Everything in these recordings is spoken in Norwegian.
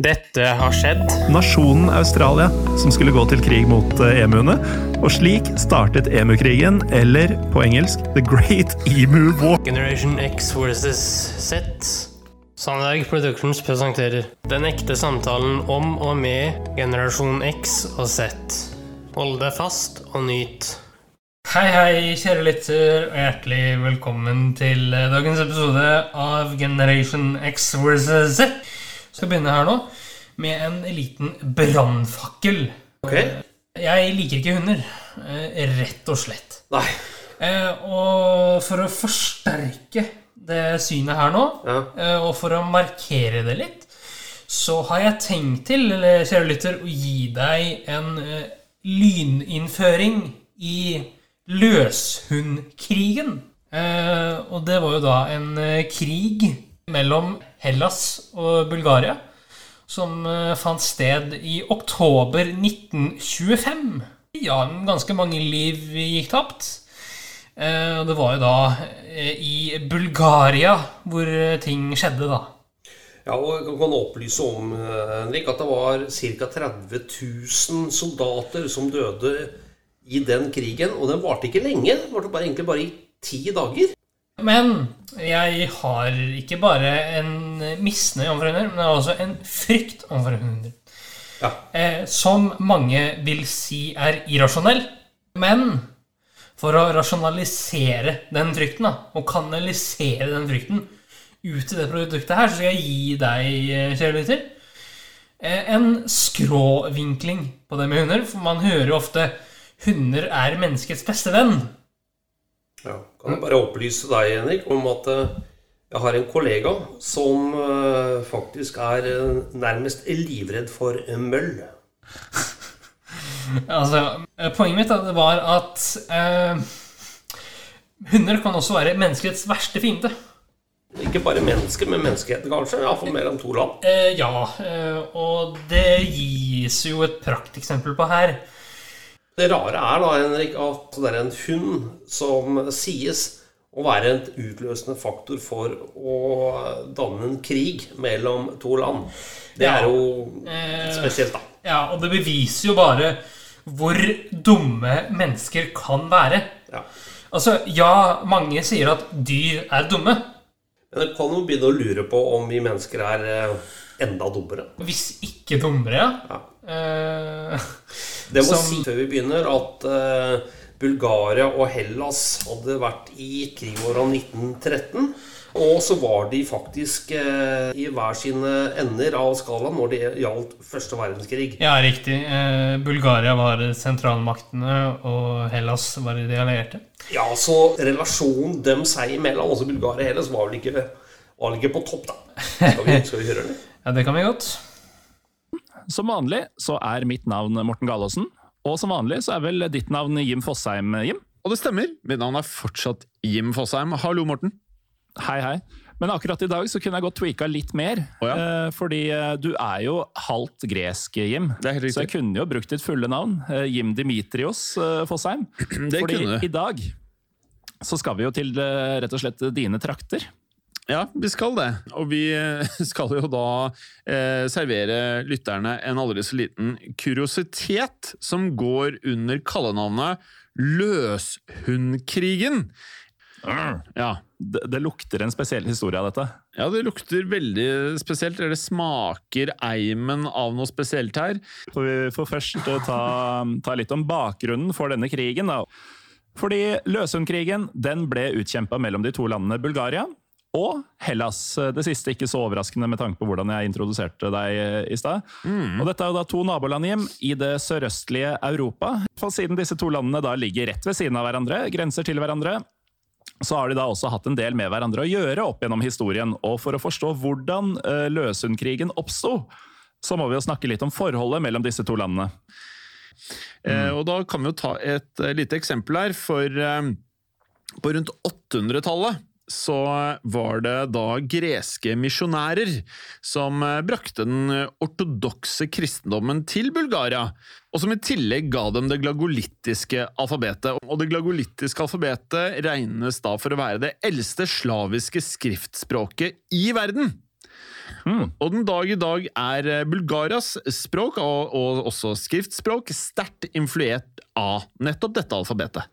Dette har skjedd. Nasjonen Australia som skulle gå til krig mot eh, emuene. Og slik startet emukrigen, eller på engelsk The Great Emu War. Generation X versus Z. Sandberg Productions presenterer Den ekte samtalen om og med generasjon X og Z. Hold deg fast og nyt. Hei, hei, kjære lytter, og hjertelig velkommen til eh, dagens episode av Generation X versus Z. Skal begynne her nå med en liten brannfakkel. Ok. Jeg liker ikke hunder, eh, rett og slett. Nei. Eh, og for å forsterke det synet her nå, Ja. eh, og for å markere det litt, så har jeg tenkt til, kjære lytter, å gi deg en lyninnføring i løshundkrigen. Og det var jo da en krig mellom Hellas og Bulgaria som eh, fant sted i oktober 1925. Ja, ganske mange liv gikk tapt. Eh, Og det var jo da eh, i Bulgaria hvor ting skjedde, da. Ja, og jeg kan opplyse om Henrik, at det var ca. 30 000 soldater som døde i den krigen. Og den varte ikke lenge. Den varte bare, egentlig bare i ti dager. Men jeg har ikke bare en misnøye overfor hunder, men også en frykt overfor hunder. Ja. Eh, som mange vil si er irrasjonell. Men for å rasjonalisere den frykten, da, og kanalisere den frykten ut i det produktet her, så skal jeg gi deg, eh, kjære lytter, eh, en skråvinkling på det med hunder. For man hører jo ofte 'hunder er menneskets beste venn'. Ja. Kan jeg bare opplyse deg, Henrik, om at eh, jeg har en kollega som eh, faktisk er eh, nærmest livredd for møll. Altså, poenget mitt det var at eh, hunder kan også være menneskets verste fiende. Ikke bare mennesker, men menneskeheten kanskje. Iallfall mellom to land. Eh, ja, og det gis jo et prakteksempel på her. Det rare er da, Henrik, at det er en hund som sies å være en utløsende faktor for å danne en krig mellom to land. Det er jo Eh, spesielt, da. ja, og det beviser jo bare hvor dumme mennesker kan være. Ja. Altså, ja, mange sier at dyr er dumme. Men jeg kan jo begynne å lure på om vi mennesker er eh, enda dummere. Hvis ikke dummere, ja. Eh, Det må Som- si før vi begynner at eh, Bulgaria og Hellas hadde vært i krigåra 1913. Og så var de faktisk eh, i hver sine ender av skalaen når det gjaldt første verdenskrig. ja, riktig. Eh, Bulgaria var sentralmaktene, og Hellas var de allierte. Ja, så relasjonen dem seg imellom, altså Bulgaria og Hellas, var vel ikke, var vel ikke på topp, da. Skal vi, skal vi høre det? Ja, det kan vi godt. Som vanlig så er mitt navn Morten Galaasen. Og som vanlig så er vel ditt navn Jim Fosheim, Jim? Og det stemmer. Mitt navn er fortsatt Jim Fosheim. Hallo, Morten. Hei, hei. Men akkurat i dag så kunne jeg godt tweaka litt mer. Oh, ja. eh, fordi eh, du er jo halvt gresk, Jim. Er. Så jeg kunne jo brukt ditt fulle navn. eh, Jim Dimitrios eh, Fosheim. Det fordi kunne i dag så skal vi jo til rett og slett dine trakter. Ja, vi skal det. Og vi eh, skal jo da eh, servere lytterne en aldri så liten kuriositet som går under kallenavnet Løshundkrigen. Ja. Det, det lukter en spesiell historie av dette. ja, det lukter veldig spesielt. Eller det smaker eimen av noe spesielt her. Så vi får først eh, ta, ta litt om bakgrunnen for denne krigen. Da. Fordi løshundkrigen den ble utkjempa mellom de to landene Bulgaria og Hellas. Det siste ikke så overraskende med tanke på hvordan jeg introduserte deg eh, i stad. Og Dette er jo da to naboland hjem i det sørøstlige Europa. For siden disse to landene da ligger rett ved siden av hverandre, grenser til hverandre, så har de da også hatt en del med hverandre å gjøre opp gjennom historien. Og for å forstå hvordan uh, løshundkrigen oppsto, så må vi jo snakke litt om forholdet mellom disse to landene. Eh, og da kan vi jo ta et eh, lite eksempel her, for eh, på rundt 800-tallet så var det da greske misjonærer som eh, brakte den ortodokse kristendommen til Bulgaria, og som i tillegg ga dem det glagolittiske alfabetet. Og det glagolittiske alfabetet regnes da for å være det eldste slaviske skriftspråket i verden. Og den dag i dag er eh, Bulgarias språk, og, og også skriftspråk, sterkt influert av nettopp dette alfabetet.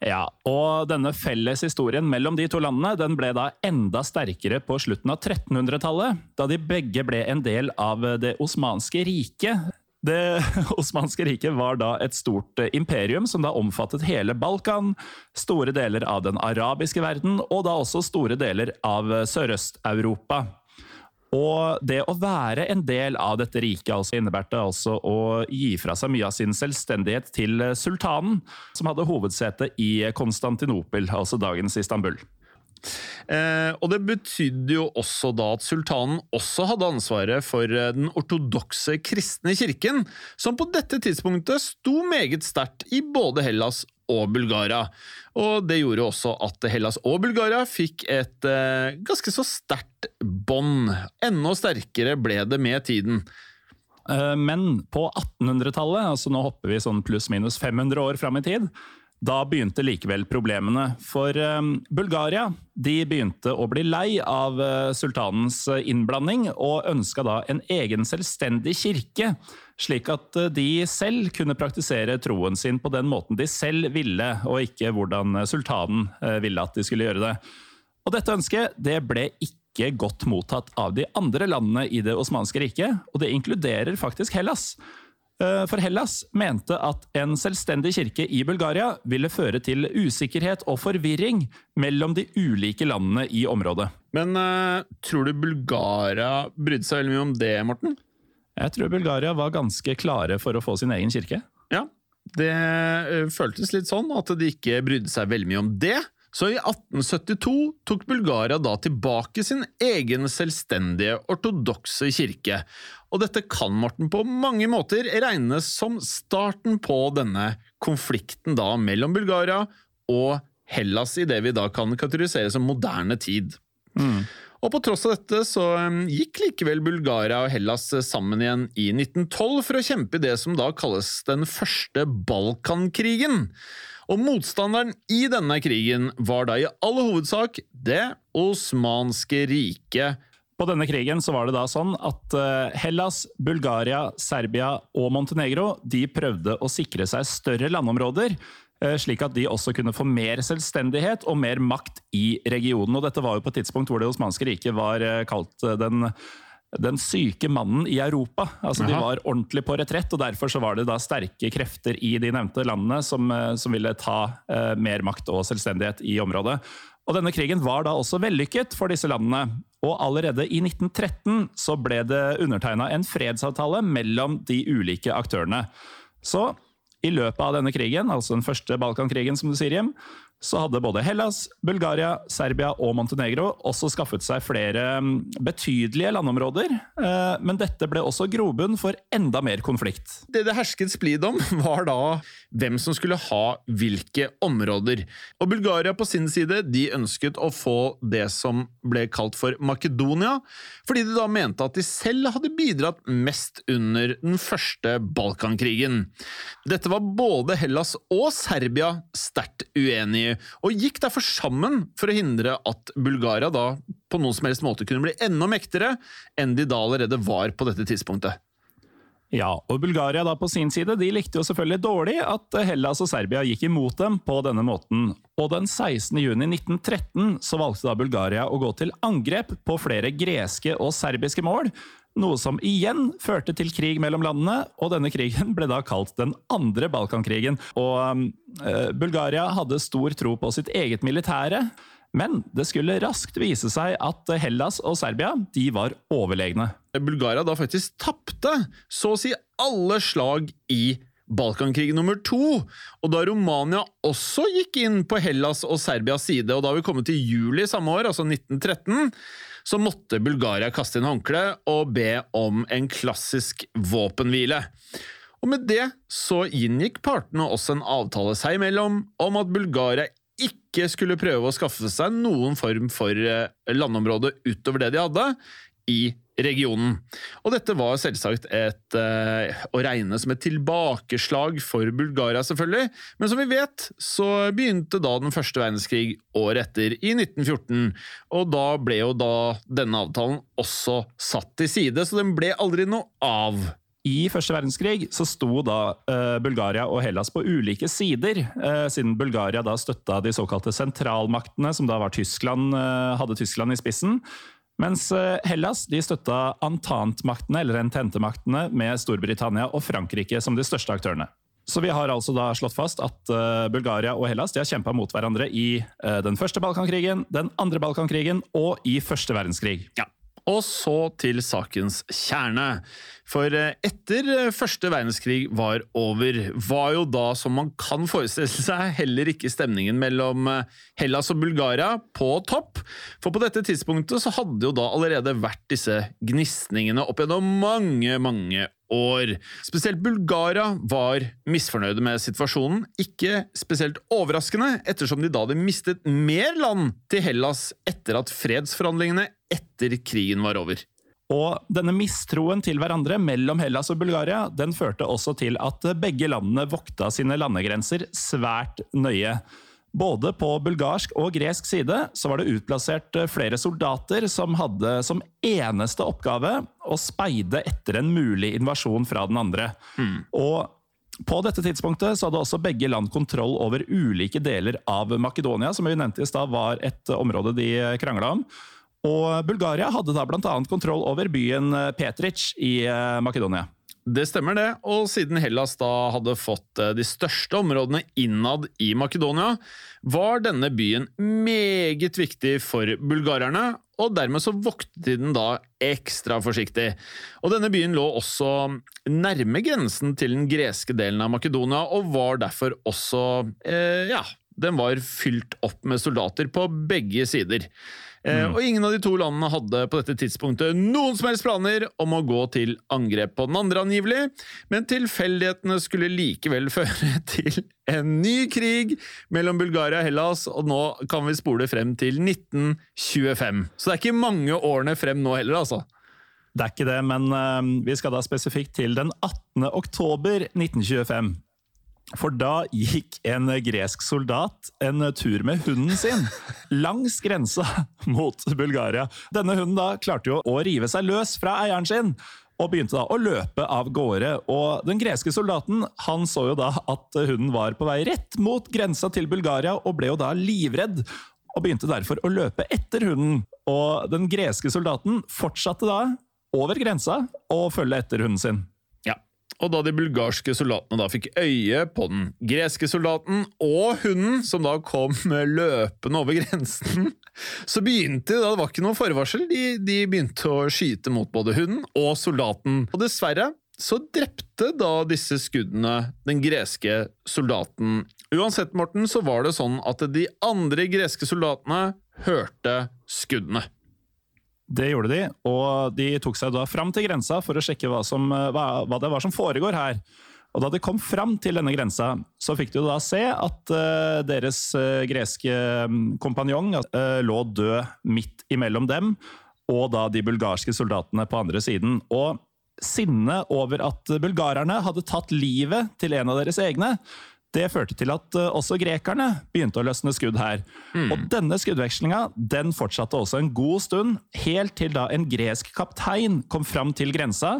Ja, og denne felles historien mellom de to landene den ble da enda sterkere på slutten av 1300-tallet, da de begge ble en del av Det osmanske riket. Det osmanske riket var da et stort imperium som da omfattet hele Balkan, store deler av den arabiske verden, og da også store deler av Sørøst-Europa. Og det å være en del av dette riket altså innebærte altså å gi fra seg mye av sin selvstendighet til sultanen, som hadde hovedsete i Konstantinopel, altså dagens Istanbul. Eh, og det betydde jo også da at sultanen også hadde ansvaret for eh, den ortodokse kristne kirken, som på dette tidspunktet sto meget sterkt i både Hellas og Bulgaria. Og det gjorde også at Hellas og Bulgaria fikk et eh, ganske så sterkt bånd. Enda sterkere ble det med tiden. Eh, men på 1800-tallet, altså nå hopper vi sånn pluss-minus 500 år fram i tid, da begynte likevel problemene. For um, Bulgaria de begynte å bli lei av uh, sultanens innblanding, og ønska da en egen selvstendig kirke, slik at uh, de selv kunne praktisere troen sin på den måten de selv ville, og ikke hvordan sultanen uh, ville at de skulle gjøre det. Og dette ønsket det ble ikke godt mottatt av de andre landene i det osmanske riket, og det inkluderer faktisk Hellas. Eh, for Hellas mente at en selvstendig kirke i Bulgaria ville føre til usikkerhet og forvirring mellom de ulike landene i området. Men uh, tror du Bulgaria brydde seg veldig mye om det, Morten? Jeg tror Bulgaria var ganske klare for å få sin egen kirke. Ja, det uh, føltes litt sånn at de ikke brydde seg veldig mye om det. Så i 1872 tok Bulgaria da tilbake sin egen selvstendige ortodokse kirke. Og dette kan Morten på mange måter regnes som starten på denne konflikten da mellom Bulgaria og Hellas i det vi da kan kategorisere som moderne tid. Mm. Og på tross av dette så gikk likevel Bulgaria og Hellas sammen igjen i 1912 for å kjempe i det som da kalles den første Balkankrigen. Og motstanderen i denne krigen var da i all hovedsak det osmanske riket. På denne krigen så var det da sånn at eh, Hellas, Bulgaria, Serbia og Montenegro de prøvde å sikre seg større landområder, eh, slik at de også kunne få mer selvstendighet og mer makt i regionen. Og dette var jo på et tidspunkt hvor Det osmanske riket var eh, kalt den den syke mannen i Europa. Altså, de var ordentlig på retrett, og derfor så var det da sterke krefter i de nevnte landene som, eh, som ville ta eh, mer makt og selvstendighet i området. Og denne krigen var da også vellykket for disse landene. Og allerede i 1913 så ble det undertegna en fredsavtale mellom de ulike aktørene. Så i løpet av denne krigen, altså den første Balkankrigen, som du sier, Jim, så hadde både Hellas, Bulgaria, Serbia og Montenegro også skaffet seg flere mm, betydelige landområder, eh, men dette ble også grobunn for enda mer konflikt. Det det hersket splid om, var da hvem som skulle ha hvilke områder. Og Bulgaria på sin side de ønsket å få det som ble kalt for Makedonia, fordi de da mente at de selv hadde bidratt mest under den første Balkankrigen. Dette var både Hellas og Serbia sterkt uenige og gikk derfor sammen for å hindre at Bulgaria da på noen som helst måte kunne bli enda mektigere enn de da allerede var på dette tidspunktet. Ja, og Bulgaria da på sin side de likte jo selvfølgelig dårlig at Hellas og Serbia gikk imot dem på denne måten. Og den 16. juni 1913 så valgte da Bulgaria å gå til angrep på flere greske og serbiske mål, noe som igjen førte til krig mellom landene, og denne krigen ble da kalt den andre Balkankrigen. Og uh, Bulgaria hadde stor tro på sitt eget militære, men det skulle raskt vise seg at Hellas og Serbia de var overlegne. Bulgaria da faktisk tapte så å si alle slag i Balkankrigen nummer to, og da Romania også gikk inn på Hellas og Serbias side, og da vi kommet til juli samme år, altså 1913, så måtte Bulgaria kaste inn håndkleet og be om en klassisk våpenhvile. Og med det så inngikk partene også en avtale seg imellom om at Bulgaria ikke skulle prøve å skaffe seg noen form for eh, landområde utover det de hadde, i regionen. Og dette var selvsagt et, eh, å regne som et tilbakeslag for Bulgaria, selvfølgelig. Men som vi vet, så begynte da den første verdenskrig året etter, i 1914. Og da ble jo da denne avtalen også satt til side, så den ble aldri noe av. I første verdenskrig så sto da uh, Bulgaria og Hellas på ulike sider, uh, siden Bulgaria da støtta de såkalte sentralmaktene, som da var Tyskland, uh, hadde Tyskland i spissen. Mens Hellas de støtta antantmaktene, eller ententemaktene, med Storbritannia og Frankrike som de største aktørene. Så vi har altså da slått fast at Bulgaria og Hellas de har kjempa mot hverandre i den første Balkankrigen, den andre Balkankrigen og i første verdenskrig. Ja. Og så til sakens kjerne. For eh, etter eh, første verdenskrig var over, var jo da, som man kan forestille seg, heller ikke stemningen mellom eh, Hellas og Bulgaria på topp. For på dette tidspunktet så hadde jo da allerede vært disse gnisningene opp gjennom mange, mange år. Spesielt Bulgaria var misfornøyde med situasjonen, ikke spesielt overraskende, ettersom de da hadde mistet mer land til Hellas etter at fredsforhandlingene etter krigen var over. Og denne mistroen til hverandre mellom Hellas og Bulgaria den førte også til at begge landene vokta sine landegrenser svært nøye. Både på bulgarsk og gresk side så var det utplassert flere soldater som hadde som eneste oppgave å speide etter en mulig invasjon fra den andre. Mm. Og på dette tidspunktet så hadde også begge land kontroll over ulike deler av Makedonia, som vi nevnte i stad var et område de krangla om. Og Bulgaria hadde da bl.a. kontroll over byen eh, Petric i eh, Makedonia. Det stemmer det, og siden Hellas da hadde fått eh, de største områdene innad i Makedonia, var denne byen meget viktig for bulgarerne, og dermed så voktet de den da ekstra forsiktig. Og denne byen lå også nærme grensen til den greske delen av Makedonia, og var derfor også eh, ja, den var fylt opp med soldater på begge sider. Eh, mm. Og ingen av de to landene hadde på dette tidspunktet noen som helst planer om å gå til angrep på den andre, angivelig, men tilfeldighetene skulle likevel føre til en ny krig mellom Bulgaria og Hellas, og nå kan vi spole frem til 1925. Så det er ikke mange årene frem nå heller, altså. Det er ikke det, men uh, vi skal da spesifikt til den 18. oktober 1925. For da gikk en gresk soldat en tur med hunden sin langs grensa mot Bulgaria. Denne hunden da klarte jo å rive seg løs fra eieren sin, og begynte da å løpe av gårde. Og Den greske soldaten han så jo da at hunden var på vei rett mot grensa til Bulgaria, og ble jo da livredd. Og begynte derfor å løpe etter hunden. Og den greske soldaten fortsatte da over grensa og følge etter hunden sin. Og da de bulgarske soldatene da fikk øye på den greske soldaten og hunden, som da kom løpende over grensen, så begynte de, det var ikke noe forvarsel, de, de begynte å skyte mot både hunden og soldaten. Og dessverre så drepte da disse skuddene den greske soldaten. Uansett, Morten, så var det sånn at de andre greske soldatene hørte skuddene. Det gjorde de, og de tok seg da fram til grensa for å sjekke hva, som, hva, hva det var som foregår her. Og Da de kom fram til denne grensa, så fikk de da se at uh, deres uh, greske mm, kompanjong uh, lå død midt imellom dem og da de bulgarske soldatene på andre siden. Og sinnet over at bulgarerne hadde tatt livet til en av deres egne, det førte til at uh, også grekerne begynte å løsne skudd her. Mm. Og denne skuddvekslinga den fortsatte også en god stund, helt til da en gresk kaptein kom fram til grensa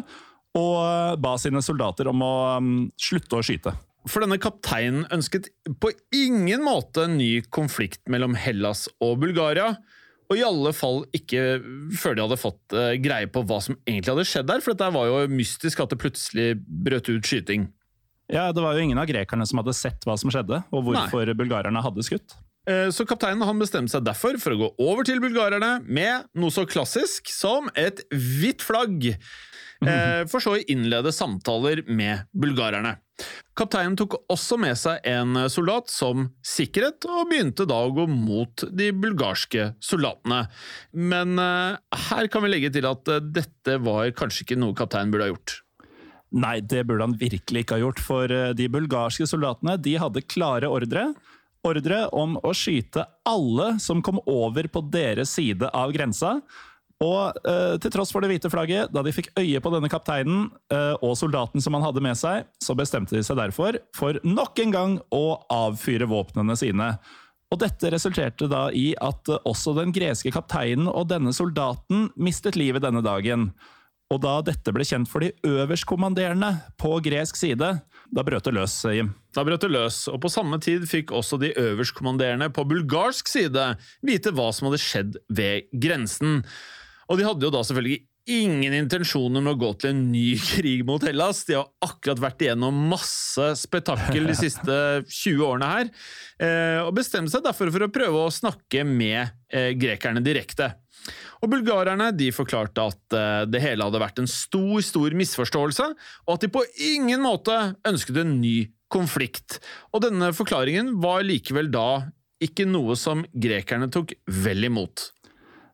og uh, ba sine soldater om å um, slutte å skyte. For denne kapteinen ønsket på ingen måte en ny konflikt mellom Hellas og Bulgaria. Og i alle fall ikke før de hadde fått uh, greie på hva som egentlig hadde skjedd der, for det var jo mystisk at det plutselig brøt ut skyting. Ja, Det var jo ingen av grekerne som hadde sett hva som skjedde, og hvorfor Nei. bulgarerne hadde skutt. Eh, så kapteinen han bestemte seg derfor for å gå over til bulgarerne med noe så klassisk som et hvitt flagg. Eh, for så å innlede samtaler med bulgarerne. Kapteinen tok også med seg en soldat som sikkerhet, og begynte da å gå mot de bulgarske soldatene. Men eh, her kan vi legge til at dette var kanskje ikke noe kapteinen burde ha gjort. Nei, det burde han virkelig ikke ha gjort, for eh, de bulgarske soldatene de hadde klare ordre. Ordre om å skyte alle som kom over på deres side av grensa. Og eh, til tross for det hvite flagget, da de fikk øye på denne kapteinen eh, og soldaten som han hadde med seg, så bestemte de seg derfor for nok en gang å avfyre våpnene sine. Og dette resulterte da i at eh, også den greske kapteinen og denne soldaten mistet livet denne dagen. Og da dette ble kjent for de øverstkommanderende på gresk side, da brøt det løs, Jim. Da brøt det løs, og på samme tid fikk også de øverstkommanderende på bulgarsk side vite hva som hadde skjedd ved grensen. Og de hadde jo da selvfølgelig ingen intensjoner med å gå til en ny krig mot Hellas. De har akkurat vært igjennom masse spetakkel de siste 20 årene her, eh, og bestemte seg derfor for å prøve å snakke med eh, grekerne direkte. Og Bulgarerne de forklarte at eh, det hele hadde vært en stor stor misforståelse, og at de på ingen måte ønsket en ny konflikt. Og denne forklaringen var likevel da ikke noe som grekerne tok vel imot.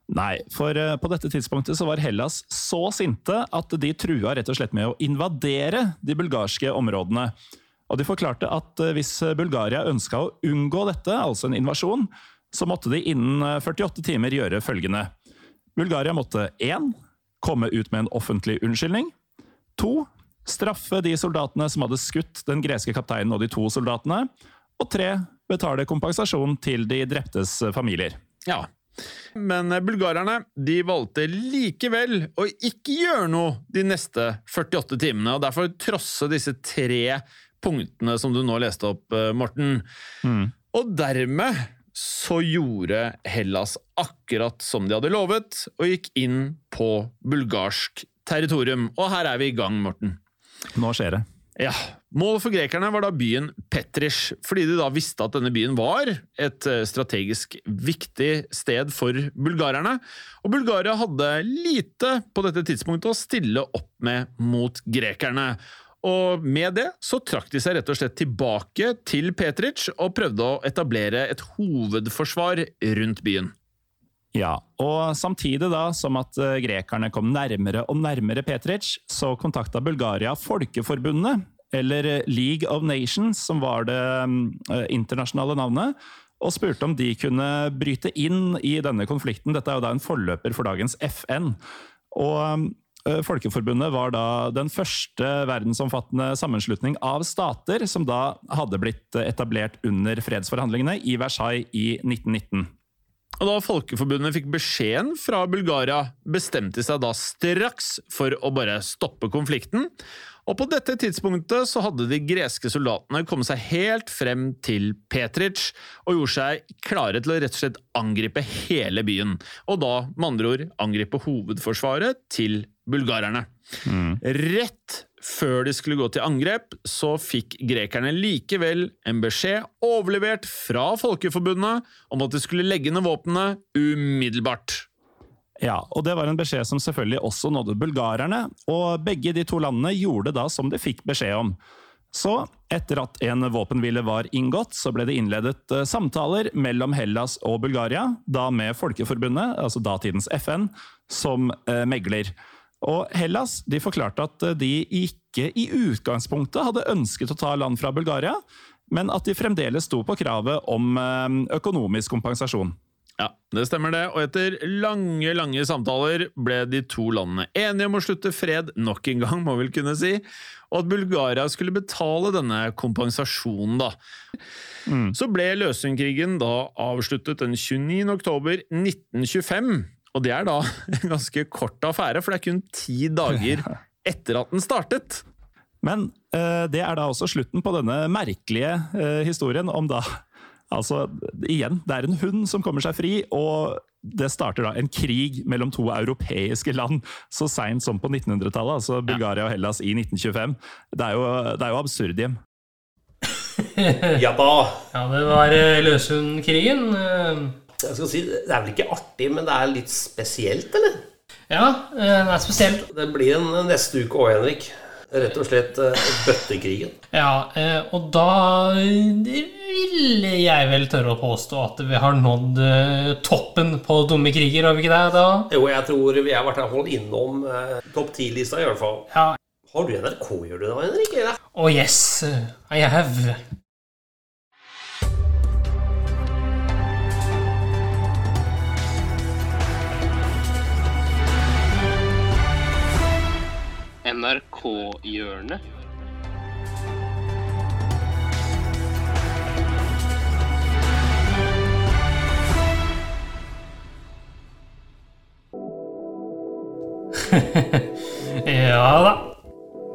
Nei, for eh, på dette tidspunktet så var Hellas så sinte at de trua rett og slett med å invadere de bulgarske områdene. Og de forklarte at eh, hvis Bulgaria ønska å unngå dette, altså en invasjon, så måtte de innen 48 timer gjøre følgende. Bulgaria måtte 1. komme ut med en offentlig unnskyldning. 2. straffe de soldatene som hadde skutt den greske kapteinen og de to soldatene. Og 3. betale kompensasjon til de dreptes familier. Ja, men bulgarerne de valgte likevel å ikke gjøre noe de neste 48 timene, og derfor trosse disse tre punktene som du nå leste opp, eh, Morten. Mm. Og dermed så gjorde Hellas akkurat som de hadde lovet, og gikk inn på bulgarsk territorium. Og her er vi i gang, Morten. Nå skjer det. Ja. Målet for grekerne var da byen Petrish, fordi de da visste at denne byen var et eh, strategisk viktig sted for bulgarerne. Og Bulgaria hadde lite på dette tidspunktet å stille opp med mot grekerne. Og med det så trakk de seg rett og slett tilbake til Petric og prøvde å etablere et hovedforsvar rundt byen. Ja, og samtidig da som at eh, grekerne kom nærmere og nærmere Petric, så kontakta Bulgaria Folkeforbundet, eller eh, League of Nations, som var det uh, internasjonale navnet, og spurte om de kunne bryte inn i denne konflikten. Dette er jo da en forløper for dagens FN. Og Eh, Folkeforbundet var da den første verdensomfattende sammenslutning av stater som da hadde blitt etablert under fredsforhandlingene i Versailles i 1919. Og Da Folkeforbundet fikk beskjeden fra Bulgaria, bestemte seg da straks for å bare stoppe konflikten. Og på dette tidspunktet så hadde de greske soldatene kommet seg helt frem til Petric og gjorde seg klare til å rett og slett angripe hele byen. Og da, med andre ord, angripe hovedforsvaret til bulgarerne. Mm. Rett før de skulle gå til angrep, så fikk grekerne likevel en beskjed overlevert fra Folkeforbundet om at de skulle legge ned våpnene umiddelbart. Ja, og det var en beskjed som selvfølgelig også nådde bulgarerne, og begge de to landene gjorde da som de fikk beskjed om. Så, etter at en våpenhvile var inngått, så ble det innledet eh, samtaler mellom Hellas og Bulgaria, da med Folkeforbundet, altså datidens FN, som eh, megler. Og Hellas de forklarte at eh, de ikke i utgangspunktet hadde ønsket å ta land fra Bulgaria, men at de fremdeles sto på kravet om eh, økonomisk kompensasjon. Ja, det stemmer det, og etter lange, lange samtaler ble de to landene enige om å slutte fred nok en gang, må vi vel kunne si, og at Bulgaria skulle betale denne kompensasjonen, da. Mm. Så ble løsningskrigen da avsluttet den 29. oktober 1925, og det er da en ganske kort affære, for det er kun ti dager etter at den startet. Men uh, det er da også slutten på denne merkelige uh, historien om da Altså, igjen, det er en hund som kommer seg fri, og det starter da en krig mellom to europeiske land så seint som på 1900-tallet. Altså Bulgaria og Hellas i 1925. Det er jo, det er jo absurd, hjem. ja da. Ja, det var uh, Løshundkrigen. Jeg skal si, Det er vel ikke artig, men det er litt spesielt, eller? Ja, det er spesielt. Det blir en neste uke òg, Henrik. Rett og slett uh, bøttekrigen. Ja, uh, og da vil jeg vel tørre å påstå at vi har nådd toppen på dumme kriger, har vi ikke det? da? Jo, jeg tror vi har i hvert fall innom topp ti-lista, i hvert fall. Ja. Har du NRK, gjør du det, Henrik? Eller? Oh yes, I have. NRK-hjørnet. ja da.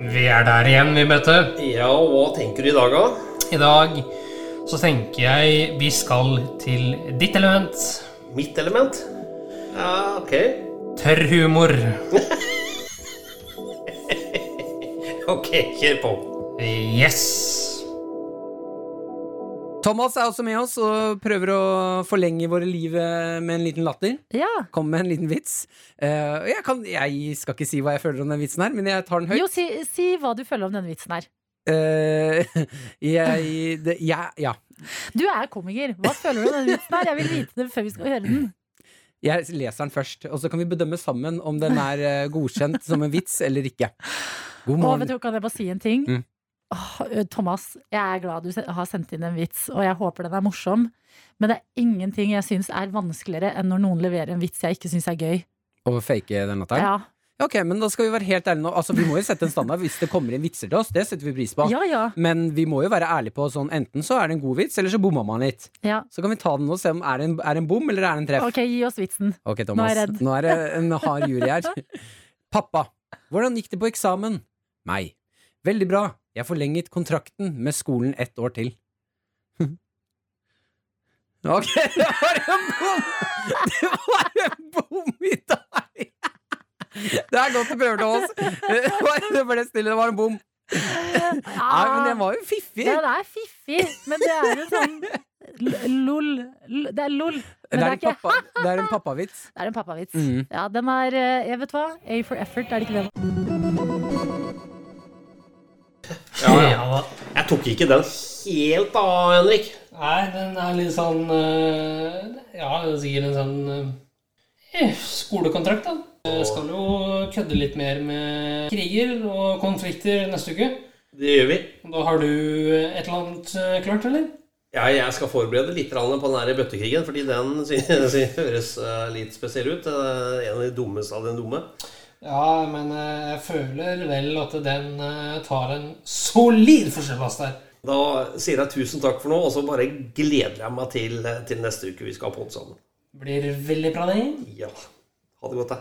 Vi er der igjen, vi, Bette. Ja, og hva tenker du i dag, da? I dag så tenker jeg vi skal til ditt element. Mitt element? Ja, ok. Tørr humor. Ok, kjør på. Yes. Thomas er også med oss og prøver å forlenge våre liv eh, med en liten latter. Ja. Kom med en liten vits. Eh, jeg, kan, jeg skal ikke si hva jeg føler om den vitsen her, men jeg tar den høyt. Jo, si, si hva du føler om denne vitsen her. Uh, jeg, det, jeg, ja. Du er komiker. Hva føler du om denne vitsen her? Jeg vil vite det før vi skal høre den. Jeg leser den først, og så kan vi bedømme sammen om den er eh, godkjent som en vits eller ikke. God morgen. du, kan jeg bare si en ting? Mm. Åh, Thomas, jeg er glad du har sendt inn en vits, og jeg håper den er morsom. Men det er ingenting jeg syns er vanskeligere enn når noen leverer en vits jeg ikke syns er gøy. Å fake den latteren? Ja. Ok, men da skal vi være helt ærlige nå. Altså, vi må jo sette en standard hvis det kommer inn vitser til oss. Det setter vi pris på. ja, ja. Men vi må jo være ærlige på sånn enten så er det en god vits, eller så bomma man litt. ja. Så kan vi ta den og se om er det en, er det en bom eller er det en treff. Ok, gi oss vitsen. Ok, Nå er Thomas. jeg redd. Nå er det en hard jury her. Pappa, hvordan gikk det på eksamen? Meg. Veldig bra. Jeg forlenget kontrakten med skolen ett år til. Ok, det var en bom! Det var en bom i dag! Det er godt du prøver. Det var- Det ble stille, det var en bom. Nei, men den var jo fiffig. Ja, det er fiffig, men det er jo sånn lol. Det er lol. Det Men det er er ikke pappa, det er en pappavits. Det er en pappavits. Mm. Ja, den er eh, Jeg vet hva. A for effort, er det ikke det? Ja, ja. Ja. Jeg tok ikke den helt da, Henrik. Nei, den er litt sånn eh, Ja, det er sikkert en sånn eh, skolekontrakt, da. Jeg skal jo kødde litt mer med kriger og konflikter neste uke. Det gjør vi. Da har du et eller annet eh, klart, eller? Ja, jeg skal forberede litt på den her bøttekrigen, fordi den høres eh, litt spesiell ut. Eh, En av de dummeste av de dumme. Ja, men eh, jeg føler vel at den eh, tar en solid forskjellplass der. Da sier jeg tusen takk for nå, og så bare gleder jeg meg til, eh, til neste uke vi skal ha pod sammen. Blir veldig bra, det. Ja. Ha det godt, da.